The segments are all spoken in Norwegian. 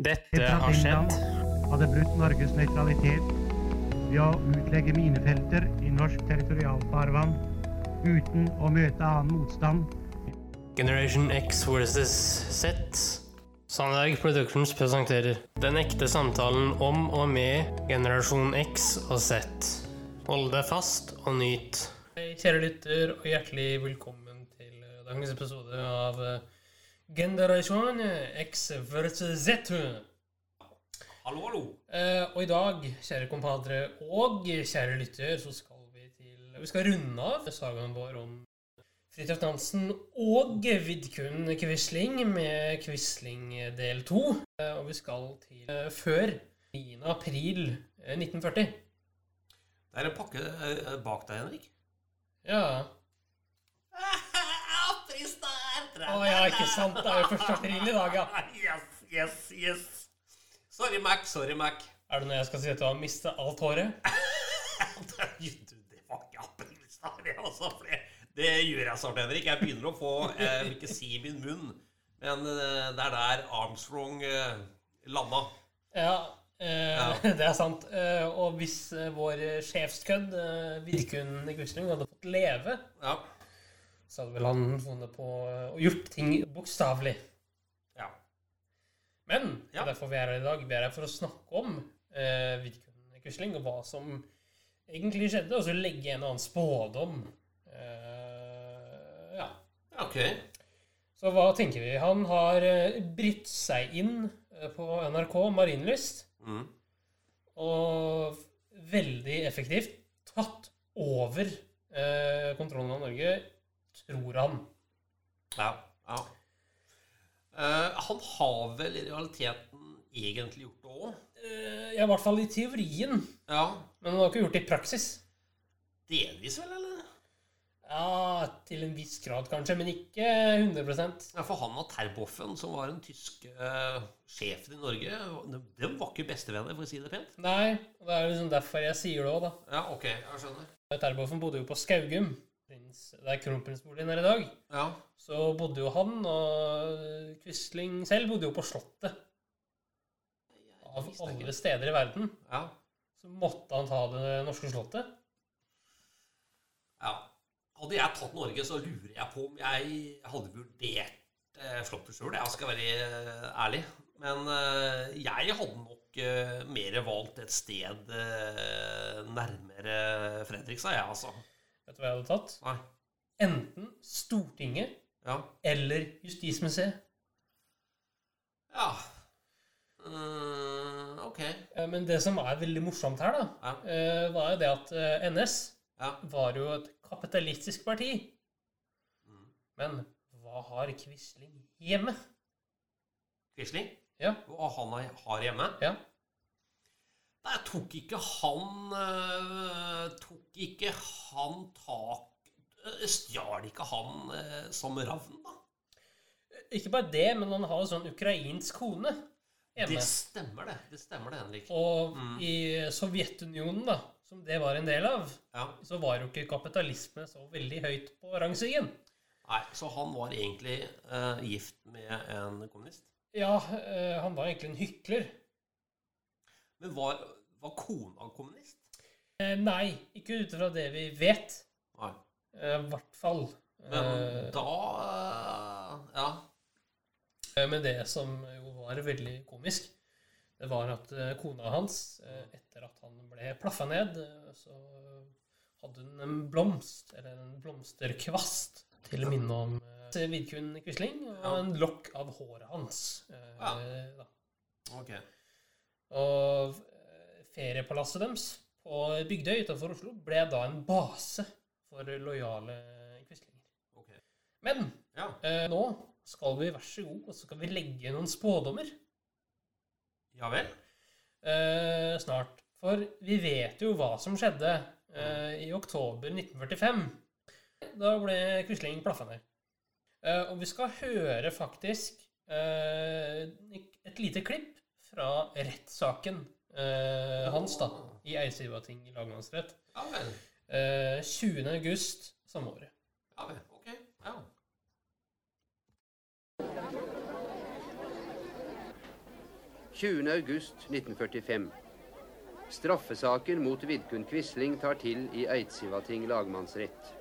Dette Etter at har England skjedd. hadde brutt Norges nøytralitet ved å utlegge minefelter i norsk territorialfarvann uten å møte annen motstand Generation X versus Z. Sandberg Productions presenterer Den ekte samtalen om og med generasjon X og Z. Hold deg fast og nyt. Hei, kjære lytter, og hjertelig velkommen til eh, dagens episode av eh, Generasjon X versus Z. Hallo, hallo. Eh, og i dag, kjære kompadre og kjære lytter, så skal vi til Vi skal runde av sagaen vår om Fridtjof Nansen og Vidkun Quisling med Quisling del 2. Eh, og vi skal til eh, før 9. april eh, 1940. Det er en pakke eh, bak deg, Henrik. Ja. Å ja, ikke sant? Det er jo 1. april i dag, ja. Yes, yes, yes. Sorry, Mac. Sorry, Mac. Er det når jeg skal si at du har mistet alt håret? Det var ikke aprilsnarr, altså. Det, gjør jeg snart, Henrik. Jeg begynner å få Jeg vil ikke si min munn, men eh, det er der Armstrong eh, landa. Ja, eh, Ja. det er sant. Og hvis vår sjefskødd, Vidkun Quisling, hadde fått leve, Ja. Så hadde vel han funnet på eh, og gjort ting bokstavelig. ja. Men det er derfor vi er her i dag. Vi er her for å snakke om eh, Vidkun Quisling og hva som egentlig skjedde, og så legge en og annen spådom. Eh, ja. Ok. Så hva tenker vi? Han har eh, brytt seg inn eh, på NRK Marienlyst. Mm. Og veldig effektivt tatt over eh, kontrollen av Norge, tror han. Ja. ja. Uh, han har vel i realiteten egentlig gjort det òg. Uh, ja, i hvert fall i teorien. Ja. Men han har ikke gjort det i praksis. Delvis, vel, eller? Ja, til en viss grad kanskje, men ikke 100 Ja, for han og Terboven, som var den tyske uh, sjefen i Norge, de, de var ikke bestevenner, for å si det pent. Nei, og det er liksom derfor jeg sier det òg, da. Ja, ok, jeg skjønner. Terboven bodde jo på Skaugum, prins, er kronprinsboligen her i dag. Ja, Så bodde jo han, og Quisling selv bodde jo på Slottet. Av alle steder i verden ja, så måtte han ta det norske slottet. ja. Hadde jeg tatt Norge, så lurer jeg på om jeg hadde vurdert eh, Slottet sjøl, jeg skal være ærlig. Men eh, jeg hadde nok eh, mer valgt et sted eh, nærmere Fredrikstad, jeg, altså. Vet du hva jeg hadde tatt? Nei. Enten Stortinget Ja. eller Justismuseet. Ja. Mm, ok. Eh, Men det som er veldig morsomt her, da, Ja. eh, var jo det at NS Ja. var jo et kapitalistisk parti. Mm. Men hva har Quisling hjemme? Quisling? Ja. Hva han har hjemme? Ja. Nei, tok ikke han øh, Tok ikke han tak øh, Stjal ikke han øh, som ravn, da? Ikke bare det, men han har jo sånn ukrainsk kone hjemme. Det stemmer, det. Det stemmer det, Henrik. Og Mm. i Sovjetunionen, da, som det var en del av, Ja. så var jo ikke kapitalisme så veldig høyt på rangstigen. Nei, Så han var egentlig uh, gift med en kommunist? Ja, uh, han var egentlig en hykler. Men var, var kona kommunist? Eh, nei, ikke ut fra det vi vet. Nei. Eh, hvert fall. Men Eh, da Ja. eh, Men det som jo var veldig komisk, det var at eh, kona hans, eh, etter at han ble plaffa ned, eh, så hadde hun en blomst, eller en blomsterkvast, til minne om eh, Vidkun Quisling, og en lokk av håret hans. eh, Ja. da. Ok. Og feriepalasset deres på Bygdøy utenfor Oslo ble da en base for lojale quislinger. Okay. Men Ja. eh, nå skal vi, vær så god, og så skal vi legge noen spådommer Ja vel? eh, snart. For vi vet jo hva som skjedde eh, i oktober 1945. Da ble Quisling plaffa ned. Eh, og vi skal høre faktisk eh, et lite klipp fra rettssaken eh, hans da, i Eidsivating lagmannsrett. Ja vel. Eh, 20. august samme året. Ja vel. Ok. Ja. 20. august 1945. Straffesaken mot Vidkun Quisling tar til i Eidsivating lagmannsrett.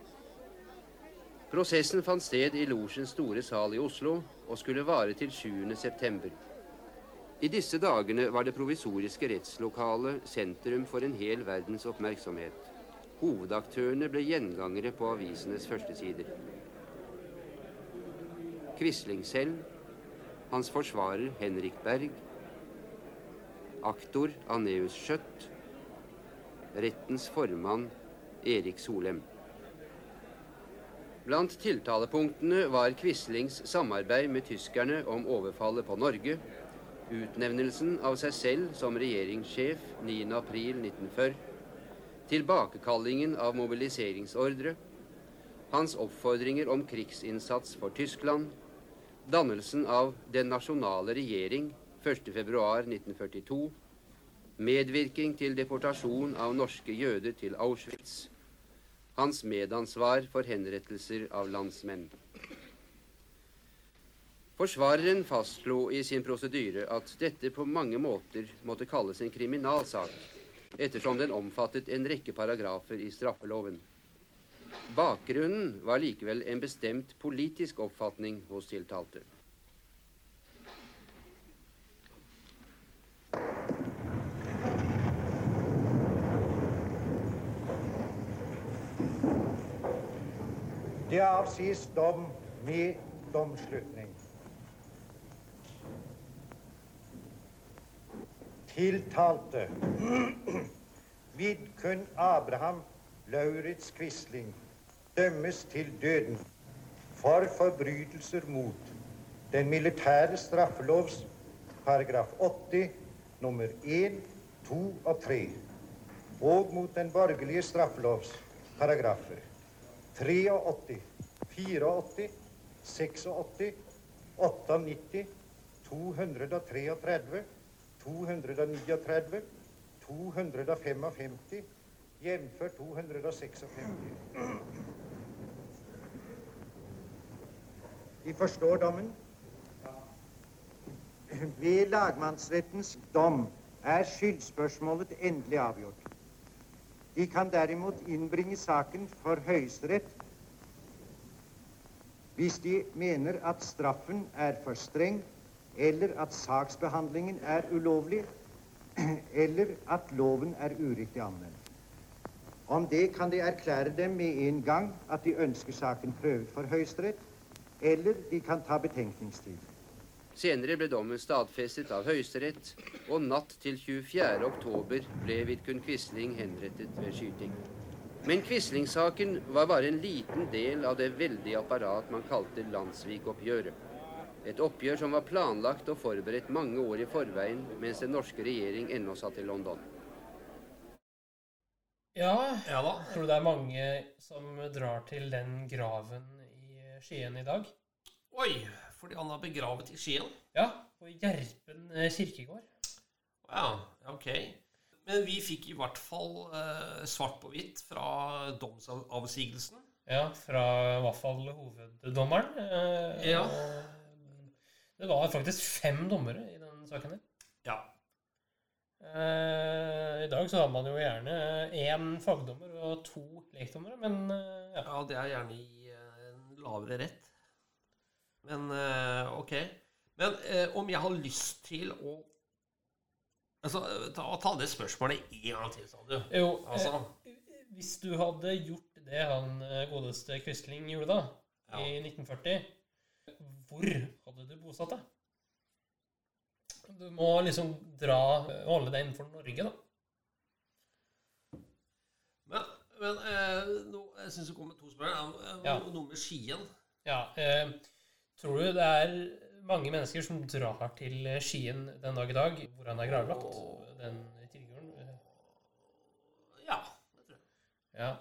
Prosessen fant sted i Losjens store sal i Oslo og skulle vare til 7. september. I disse dagene var det provisoriske rettslokalet sentrum for en hel verdens oppmerksomhet. Hovedaktørene ble gjengangere på avisenes førstesider. Quisling selv, hans forsvarer Henrik Berg, aktor Aneus Skjøtt, rettens formann Erik Solem. Blant tiltalepunktene var Quislings samarbeid med tyskerne om overfallet på Norge, utnevnelsen av seg selv som regjeringssjef 9.4.1940, tilbakekallingen av mobiliseringsordre, hans oppfordringer om krigsinnsats for Tyskland, dannelsen av Den nasjonale regjering 1.2.1942, medvirking til deportasjon av norske jøder til Auschwitz, hans medansvar for henrettelser av landsmenn. Forsvareren fastslo i sin prosedyre at dette på mange måter måtte kalles en kriminalsak, ettersom den omfattet en rekke paragrafer i straffeloven. Bakgrunnen var likevel en bestemt politisk oppfatning hos tiltalte. Det avsies dom med domslutning. Tiltalte. Vidkun Abraham Lauritz Quisling dømmes til døden for forbrytelser mot den militære straffelovs paragraf 80 nummer 1, 2 og 3 og mot den borgerlige straffelovs paragrafer 83, 84, 86, 98, 233, 239, 255, jf. 256. De forstår dommen? Ved lagmannsrettens dom er skyldspørsmålet endelig avgjort. De kan derimot innbringe saken for Høyesterett hvis de mener at straffen er for streng, eller at saksbehandlingen er ulovlig, eller at loven er uriktig anvendt. Om det kan de erklære dem med en gang at de ønsker saken prøvet for Høyesterett, eller de kan ta betenkningstid. Senere ble dommen stadfestet av Høyesterett, og natt til 24. oktober ble Vidkun Quisling henrettet ved skyting. Men Quisling-saken var bare en liten del av det veldige apparat man kalte Landsvik-oppgjøret. Et oppgjør som var planlagt og forberedt mange år i forveien mens den norske regjering ennå satt i London. Ja, Ja da. tror du det er mange som drar til den graven i Skien i dag? Oi, fordi han er begravet i Skien? Ja, på Gjerpen eh, kirkegård. Ja, ok. Men vi fikk i hvert fall eh, svart på hvitt fra domsavsigelsen. Ja, fra i hvert fall hoveddommeren. Eh, Ja. og Det var faktisk fem dommere i den saken her. Ja. Eh, I dag så har man jo gjerne én fagdommer og to lekdommere, men eh, ja. ja, det er gjerne i eh, en lavere rett. Men eh, ok. Men eh, om jeg har lyst til å Altså, ta, ta det spørsmålet en gang til, sa du. Jo, Altså, eh, hvis du hadde gjort det han godeste Quisling gjorde da, Ja. i 1940, hvor hadde du bosatt deg? Du må liksom dra holde deg innenfor Norge, da. men, men eh, no, jeg syns det kommer to spørsmål. Eh, Ja. Noe med Skien. Ja, eh, tror du det er mange mennesker som drar til Skien den dag i dag, hvor han er gravlagt? Den? Eh, Ja, det tror jeg. Ja.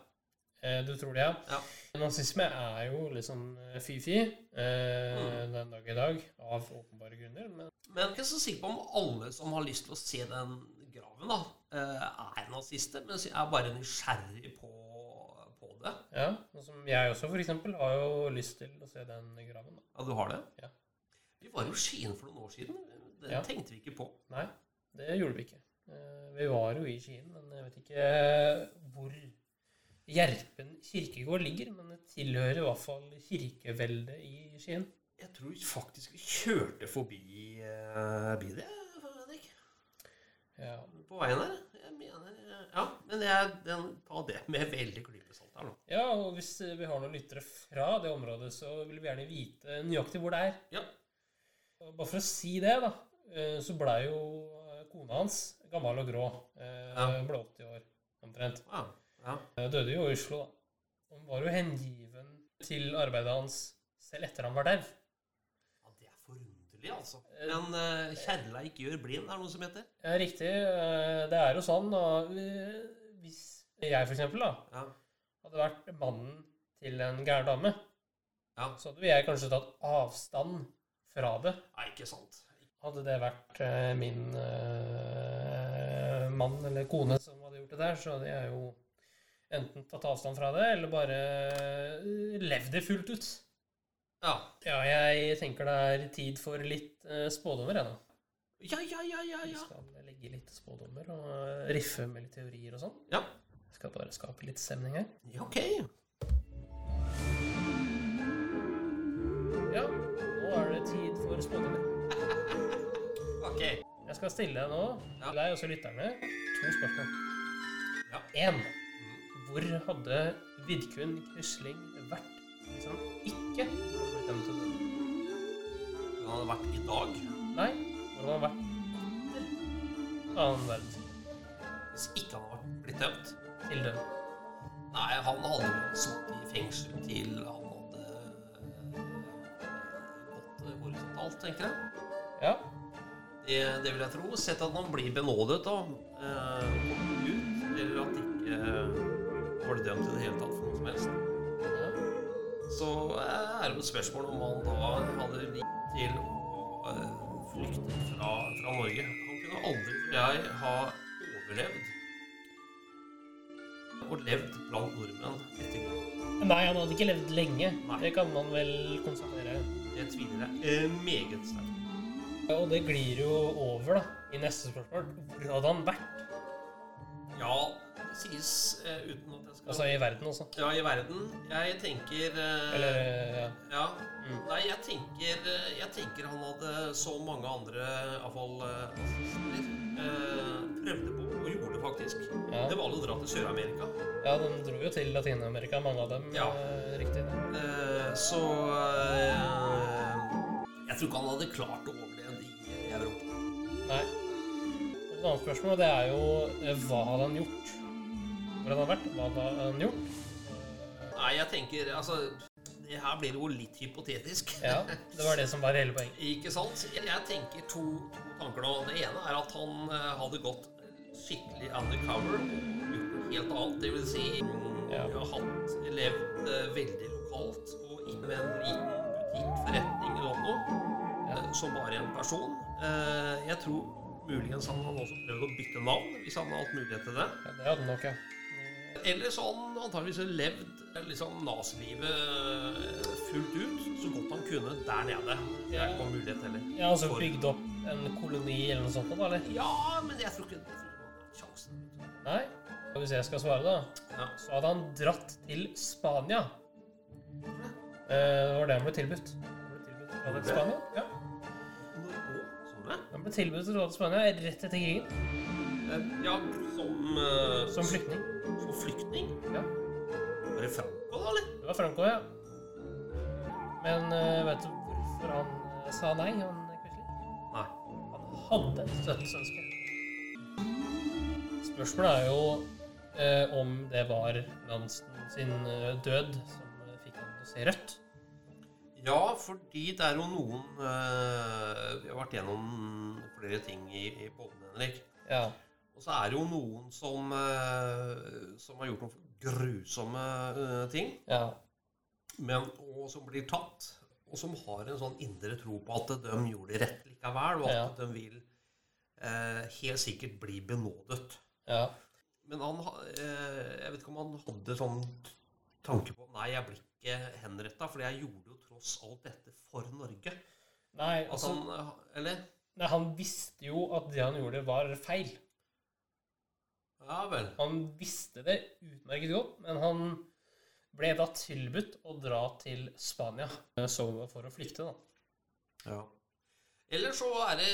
Eh, du tror det, ja? Ja. Nazisme er jo liksom sånn fy-fy eh, Mm. den dag i dag, av åpenbare grunner. Men Men jeg er ikke så sikker på om alle som har lyst til å se den graven, da, eh, er nazister, men er bare nysgjerrig på, på det. ja, og som jeg også, for eksempel, har jo lyst til å se den graven. Da. Ja, du har det? Ja. Vi var jo i Skien for noen år siden. Det Ja. tenkte vi ikke på. Nei, det gjorde vi ikke. Eh, Vi var jo i Skien, men jeg vet ikke hvor Gjerpen kirkegård ligger. Men det tilhører i hvert fall kirkeveldet i Skien. Jeg tror faktisk vi kjørte forbi uh, by det, Fredrik. Ja. På veien her. Jeg mener Ja, men jeg, den, ta det med veldig klype salt her nå. ja, og hvis vi har noen lyttere fra det området, så vil vi gjerne vite nøyaktig hvor det er. Ja. Og Bare for å si det, da, eh, så blei jo eh, kona hans gammel og grå. Eh, Ja. Ble 80 år omtrent. Ja. Ja. Eh, Døde jo i Oslo, da. Han var jo hengiven til arbeidet hans selv etter han var der. ja det er forunderlig, altså. Men uh, kjærleik gjør blind, er det noe som heter? Ja, riktig. Eh, Det er jo sånn, eh, Hvis jeg, for eksempel, da, Ja. hadde vært mannen til en gæren dame, Ja. så hadde jeg kanskje tatt avstand fra det. Nei, ikke sant. Hadde det vært min uh, mann eller kone som hadde gjort det der, så hadde jeg jo enten tatt avstand fra det, eller bare eh, levd det fullt ut. Ja. Ja, jeg tenker det er tid for litt eh, spådommer, jeg nå. Ja, ja, ja, ja. Vi skal legge litt spådommer og riffe med litt teorier og sånn. Ja, Jeg skal bare skape litt stemning her. ja ok. Ja, nå er det tid for spådommer. Ok. Jeg skal stille nå, Ja. til deg og så lytterne, to spørsmål. Ja. Én. Hvor hadde Vidkun Quisling vært hvis han ikke hadde blitt dømt til døden? han hadde vært i dag. Nei, hvor hadde han vært etter annen verdenskrig? Hvis ikke han hadde blitt dømt. Til døden. Nei, han hadde sittet i fengsel til han hadde eh, gått horisontalt, tenker jeg. Ja. Det, det vil jeg tro. Sett at han blir benådet da, eh, ut, eller at ikke eh, var dømt i det hele tatt for noe som helst. Så eh, er det jo et spørsmål om han da hadde likt til å eh, flykte fra, fra Norge. Han kunne aldri, jeg, ha overlevd og levd blant nordmenn etter. Nei, han hadde ikke levd lenge. Nei. Det kan man vel konstatere. Det tviler jeg eh, meget sterkt. Og det glir jo over da, i neste spørsmål. Hvor hadde han vært? Sies eh, uten at jeg skal Altså i verden også. Ja, i verden. Jeg tenker eh, Eller, eh, ja. Ja. Mm. Nei, jeg tenker, jeg tenker han hadde så mange andre iallfall eh, prøvde på, og gjorde det faktisk. Ja. Det var å dra til Sør-Amerika. Ja, de dro jo til Latin-Amerika, mange av dem. Ja. eh, Riktig. Så Jeg tror ikke han hadde klart å overleve i, Europa. Nei. Et annet spørsmål det er jo hva hadde han gjort? Hvor han har vært? Hva har han gjort? Nei, jeg tenker Altså, det her blir jo litt hypotetisk. Ja, det var det som var hele poenget. Ikke sant? Jeg tenker to, to tanker nå. Det ene er at han eh, hadde gått skikkelig undercover helt annet. Det vil si Ja. ja. hatt, levd eh, veldig lokalt og inn med en liten butikkforretning eller noe, Ja. eh, som bare en person. Jeg tror muligens han hadde også prøvd å bytte navn, hvis han hadde hatt mulighet til det. Ja, det hadde han nok, ja. Eller så han antakeligvis levd eh, liksom nazilivet eh, fullt ut, så godt han kunne der nede. Det er ikke noen mulighet heller. Ja, altså For- bygd opp en koloni eller noe sånt, eller? Ja, men jeg tror ikke, det har sjansen. Nei. Hvis jeg skal svare, da, Ja. så hadde han dratt til Spania. Eh, Det var det han ble tilbudt. Han ble tilbudt til Spania. Ja. Han ble tilbudt til Spania rett etter krigen, Ja, som, uh, som flyktning. Flyktning? Ja. Var det Franco, da, eller? Det var Franco, ja. Men uh, vet du hvorfor han eh, sa nei, han Quisling? Nei. Han hadde et dødsønske. Spørsmålet er jo uh, om det var Nansen sin død som fikk han til å se rødt. Ja, fordi det er jo noen Vi har vært gjennom flere ting i, i podden, Henrik. Ja. Og så er det jo noen som, eh, som har gjort noen grusomme eh, ting, ja. men, og som blir tatt. Og som har en sånn indre tro på at de gjorde det rett likevel, og at Ja. de vil eh, helt sikkert bli benådet. ja. Men han, ha- eh, jeg vet ikke om han hadde sånn tanke på Nei, jeg blir ikke henretta, for jeg gjorde jo tross alt dette for Norge. Nei, altså, han, eh, eller? Nei, han visste jo at det han gjorde, var feil. Ja vel. Han visste det utmerket godt, men han ble da tilbudt å dra til Spania så for å flykte, da. Ja. Eller så er det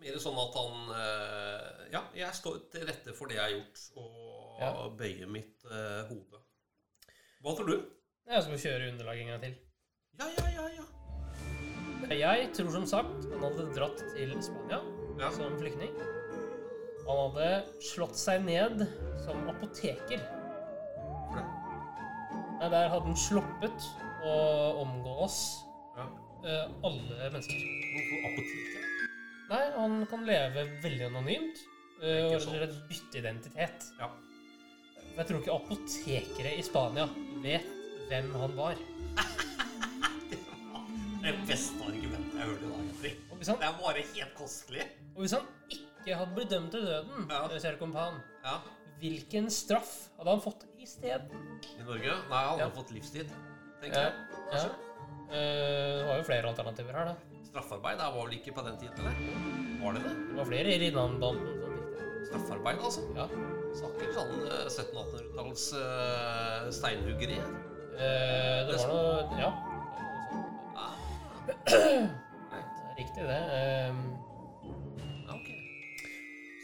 mer sånn at han eh, Ja, jeg står til rette for det jeg har gjort, og Ja. bøyer mitt eh, hode. Hva tror du? Jeg skal kjøre underlaget en gang til. Ja, ja, ja, ja. Jeg tror som sagt han hadde dratt til Spania Ja. som flyktning. Han hadde slått seg ned som apoteker. For det. Nei, der hadde han sluppet å omgås Ja. eh, alle mennesker. Hvorfor apoteker? Nei, han kan leve veldig anonymt eh, og slett bytte identitet. Ja. For jeg tror ikke apotekere i Spania vet hvem han var. Det er det beste argumentet jeg hørte hørt i dag. Det er bare helt kostelig. og hvis han ikke hadde blitt dømt til døden, Ja. ja. Kompan, Ja. hvilken straff hadde han fått isteden? I Norge? Nei, han Ja. fått livstid. Tenker jeg. ja. Uh, det var jo flere alternativer her, da. Straffarbeid det var vel ikke på den tiden, eller? Var det det? Det var flere i Rinnanbanden som fikk det. Straffarbeid, altså? Ja. Snakker sånn eh, 1700-1800-talls uh, steinhuggeri. Uh, det var noe Ja. Ah, Det er riktig, det. Ok.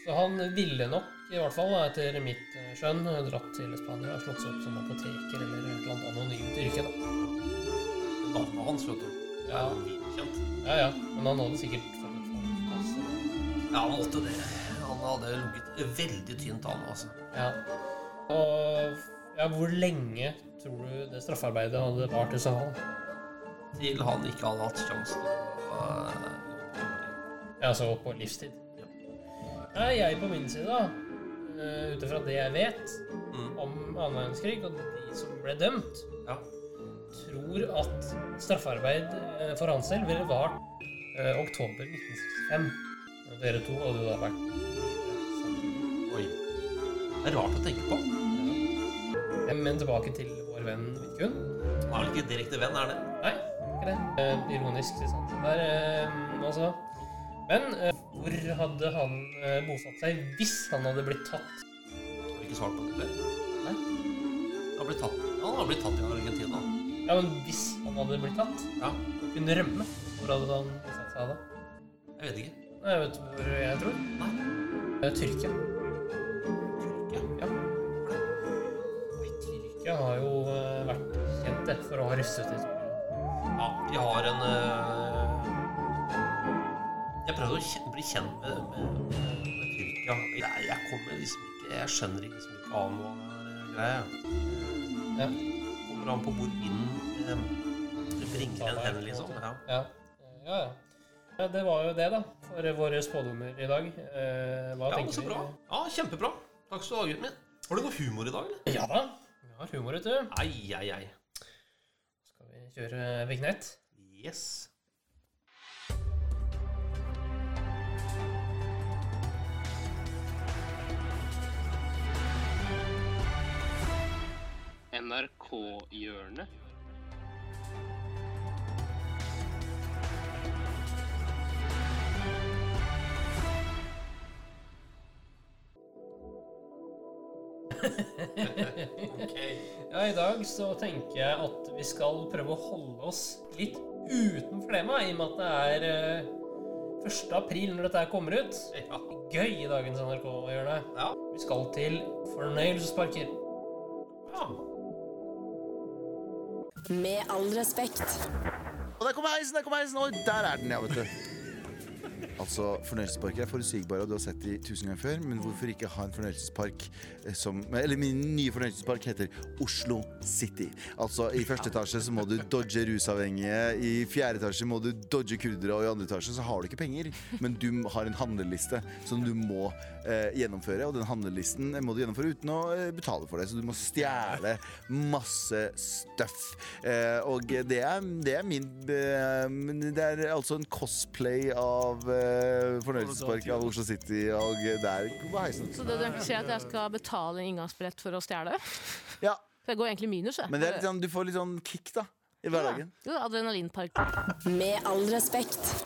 Så han ville nok, i hvert fall etter mitt eh, skjønn, dratt til Spania og slått seg opp som apoteker eller et eller annet anonymt yrke, da. Navnet hans, vet du. Ja. Ja, ja. Men han hadde sikkert fått et altså. Ja, han måtte det. Han hadde ligget veldig tynt an, altså. Ja. Og ja, hvor lenge tror du det straffarbeidet hadde vart i så? Til han ikke hadde hatt sjansen til å eh, Ja, så på livstid. Nei, jeg på min side, da, uh, ut ifra det jeg vet Mm. om annen verdenskrig, og de som ble dømt, Ja. tror at straffarbeid eh, for hans selv ville vart eh, oktober 1965. Og dere to hadde jo da vært. Oi. Det er rart å tenke på. Ja. Men tilbake til vår venn Vidkun. Han er vel ikke direkte venn, er det? Nei, ikke det. Eh, ironisk, ikke sant. Der, eh, altså. Men eh, hvor hadde han eh, bosatt seg hvis han hadde blitt tatt? Har du ikke svart på det før? Nei. Han har blitt tatt, han har blitt tatt i Argentina. Ja, men hvis han hadde blitt tatt Ja, og kunne rømme, hvor hadde han bosatt seg da? jeg vet ikke. Nei, Jeg vet hvor jeg tror. Nei. Eh, Tyrkia. Tyrkia? Ja. Tyrkia har jo vært kjent for å ha rystet historie. Ja, de har en Jeg prøvde å bli kjent med, med, med, med Tyrkia. Jeg, jeg kommer liksom ikke Jeg skjønner liksom ikke av hva av greia. Ja. Kommer an på hvor inn øh, du bringer en hen, liksom. Ja. Ja. Eh, ja, ja. Det var jo det, da, for våre spådommer i dag. Eh, hva ja, tenker så vi? bra. Ja, Kjempebra. Takk skal du ha, gutten min. Har du noe humor i dag, eller? Ja da. Vi har humor, vet du. Ai, ai, ai. Skal vi kjøre vignett? Yes. NRK-hjørnet. okay. Ja, I dag så tenker jeg at vi skal prøve å holde oss litt utenfor temaet, i og med at det er eh, 1. april når dette kommer ut. Ja. Gøy i dagens NRK-hjørne. Ja. Vi skal til fornøyelsesparker. Med all respekt. Og der kommer heisen, der kommer heisen! Oi, der er den, ja, vet du. Altså, Fornøyelsesparker er forutsigbare, og du har sett de tusen ganger før. Men hvorfor ikke ha en fornøyelsespark eh, som Eller min nye fornøyelsespark heter Oslo City. Altså, i første etasje så må du dodge rusavhengige, i fjerde etasje må du dodge kurdere, og i andre etasje så har du ikke penger, men du har en handleliste som du må gjennomføre, og den handlelisten må du gjennomføre uten å eh, betale for det. Så du må stjele masse stuff. Eh, og det er, det er min eh, Det er altså en cosplay av eh, fornøyelsespark av Oslo City, og heisen. Så det du egentlig sier, er at jeg skal betale en inngangsbillett for å stjele? Ja, For jeg går egentlig minus, jeg. men det er litt sånn, du får litt sånn kick, da. I hverdagen. Ja. adrenalinpark. Med all respekt.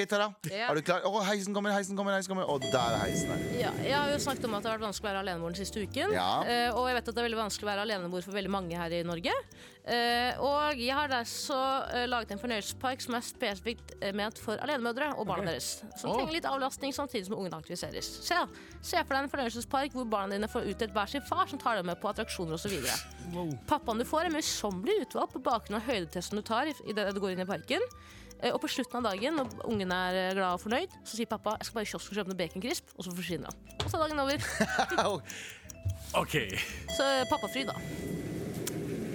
OK, Tara. Ja. Er du klar? Å, heisen kommer, heisen kommer, heisen kommer. Og der er heisen her. Ja, jeg har jo snakket om at det har vært vanskelig å være alenemor den siste uken. Ja. Uh, og jeg vet at det er veldig vanskelig å være alenemor for veldig mange her i Norge. Uh, og jeg har derfor uh, laget en fornøyelsespark som er spesifikt ment for alenemødre og barna deres. Som oh. trenger litt avlastning samtidig som ungene aktiviseres. Se. Se for deg en fornøyelsespark hvor barna dine får utdelt hver sin far som tar dem med på attraksjoner osv. Pappaen du får, er møysommelig utvalgt på bakgrunn av høydetesten du tar idet du går inn i parken. Eh, Og på slutten av dagen, når ungen er eh, glad og fornøyd, så sier pappa jeg skal bare i kiosken og kjøpe noe baconcrisp, og så forsvinner han. Og så er dagen over. OK. Så eh, pappafryd, da.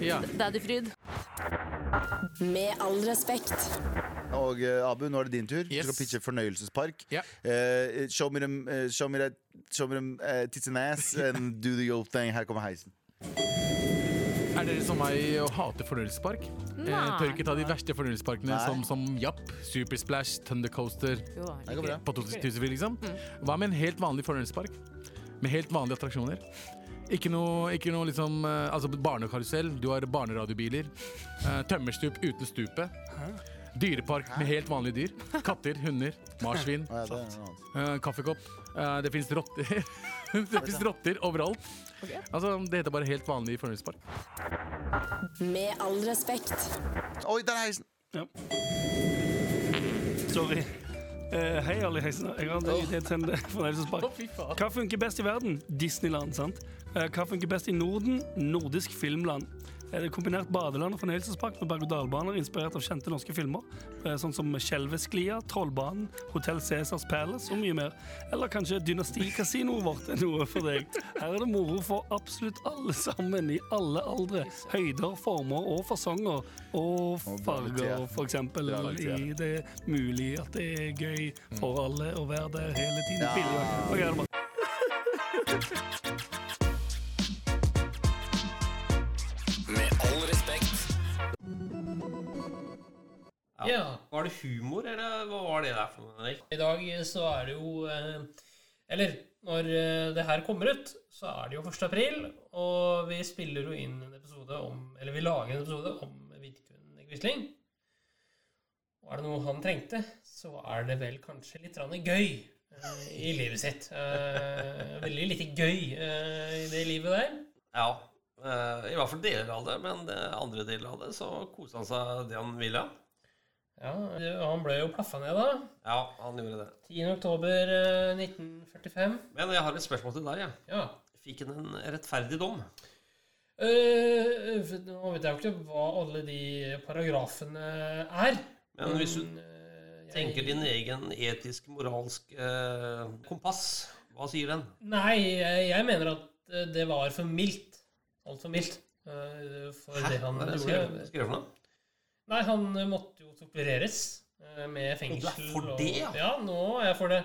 Ja. Daddyfryd. Med all respekt. Og uh, Abu, nå er det din tur Du skal pitche fornøyelsespark. Eh, show me them, uh, show me that, show me them tits and ass and do the old thing. Her kommer heisen. Er dere som meg og hater fornøyelsespark? Eh, tør ikke ta de verste fornøyelsesparkene Nei. som, som Japp, Supersplash, Thundercoaster Jo, Det går bra. på Tusenfryd, liksom. Hva med en helt vanlig fornøyelsespark? Med helt vanlige attraksjoner. Ikke noe, ikke noe liksom eh, Altså barnekarusell, du har barneradiobiler. eh, tømmerstup uten stupet. Dyrepark med helt vanlige dyr. Katter, hunder, marsvin. Ja, eh, kaffekopp. Eh, det fins rotter. det fins rotter overalt. Altså, Det heter bare helt vanlig fornøyelsespark. Med all respekt. Oi, der er heisen! Sorry. Uh, hei, alle heisene. Jeg har en idé til en fornøyelsespark. Hva funker best i verden? Disneyland, sant? Eh, hva funker best i Norden? Nordisk filmland. Er det kombinert badeland og fornøyelsespark med berg-og-dal-baner inspirert av kjente norske filmer? Eh, Sånn som Skjelvesklia, Trollbanen, Hotell Cæsars Palace og mye mer. Eller kanskje Dynastikasinoet vårt er noe for deg? Her er det moro for absolutt alle sammen, i alle aldre. Høyder, former og fasonger. Og farger. I det er mulig at det er gøy for alle å være der hele tiden. Ja. Billig. Ja. Var det humor, eller hva var det der for noe? Erik? I dag så er det jo eh, Eller når eh, det her kommer ut, så er det jo 1. april, og vi spiller jo inn en episode om Eller vi lager en episode om Vidkun Quisling. Og er det noe han trengte, så er det vel kanskje litt gøy eh, i livet sitt. Eh, veldig lite gøy eh, i det livet der. Ja, eh, i hvert fall deler av det, men det andre deler av det så koste han seg det han ville. Ja, Han ble jo plaffa ned, da. Ja, han gjorde det. 10. oktober eh, 1945. Men jeg har et spørsmål til deg. Ja. Ja. Fikk han en rettferdig dom? Uh, nå vet jeg jo ikke hva alle de paragrafene er. Men hvis du tenker din egen etisk, moralsk eh, kompass, hva sier den? Nei, jeg, jeg mener at eh, det var for mildt. Altfor mildt. for For det han Hva er det gjorde. skrevet skrevet for noe? Nei, han eh, måtte jo tortureres eh, med Og du fengsel. er for det, ja? Ja, nå er jeg for det.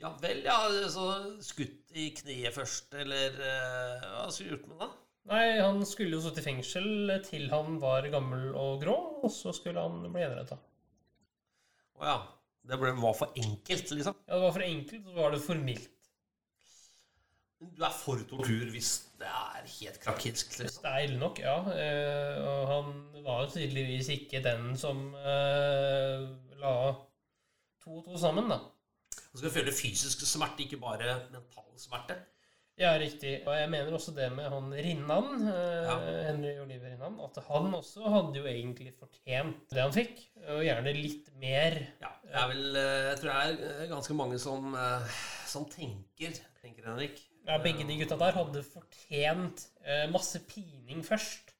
Ja vel, ja. Så skutt i kneet først, eller eh, hva skulle du gjort med det? Nei, han skulle jo sitte i fengsel til han var gammel og grå, og så skulle han bli gjenretta. Å ja. Det ble, var for enkelt, liksom? Ja, det var for enkelt, og så var det for mildt. Du er for tortur hvis det er helt krakilsk? Liksom. Det er ille nok, ja. Eh, og han var jo tydeligvis ikke den som eh, la to og to sammen, da. Han skal føle fysisk smerte, ikke bare mental smerte. Ja, riktig. Og jeg mener også det med han Rinnan, ja. Henry Oliver Rinnan, at han også hadde jo egentlig fortjent det han fikk, og gjerne litt mer. Ja, jeg, vil, eh, jeg tror det er eh, ganske mange som, eh, som tenker, tenker Henrik. Ja, begge de gutta der hadde fortjent eh, masse pining først.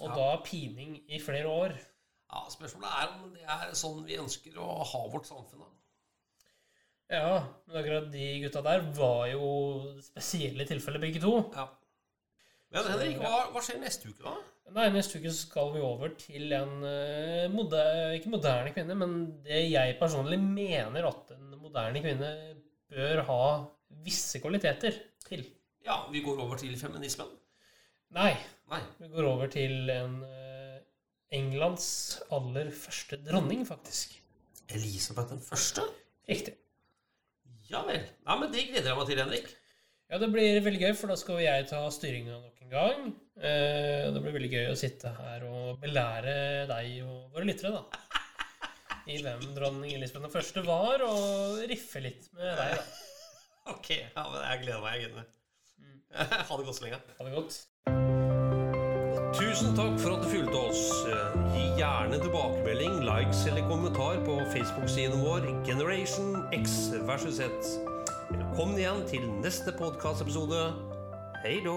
Og Ja. da pining i flere år. Ja, Spørsmålet er om det er sånn vi ønsker å ha vårt samfunn. da. Ja, men akkurat de gutta der var jo spesielle tilfeller, begge to. Men Henrik, hva, hva skjer neste uke, da? Nei, Neste uke skal vi over til en eh, moder, ikke moderne kvinne, men det jeg personlig mener at en moderne kvinne bør ha visse kvaliteter til. Ja, vi går over til feminismen. Nei. Nei. Vi går over til en eh, Englands aller første dronning, faktisk. Elisabeth den første? Riktig. Ja vel. Ja, men Det gleder jeg meg til, Henrik. Ja, det blir veldig gøy, for da skal jeg ta styringa nok en gang. Eh, det blir veldig gøy å sitte her og belære deg og våre lyttere, da. i hvem dronning Elisabeth den første var, og riffe litt med deg, da. Ok, ja, men jeg gleder meg. Jeg gleder meg. Ha det godt så lenge. Ha det godt. Tusen takk for at du fulgte oss. Eh, Gi gjerne tilbakemelding, likes eller kommentar på Facebook-siden vår Generation X versus Z. Velkommen igjen til neste podkastepisode. Hei då!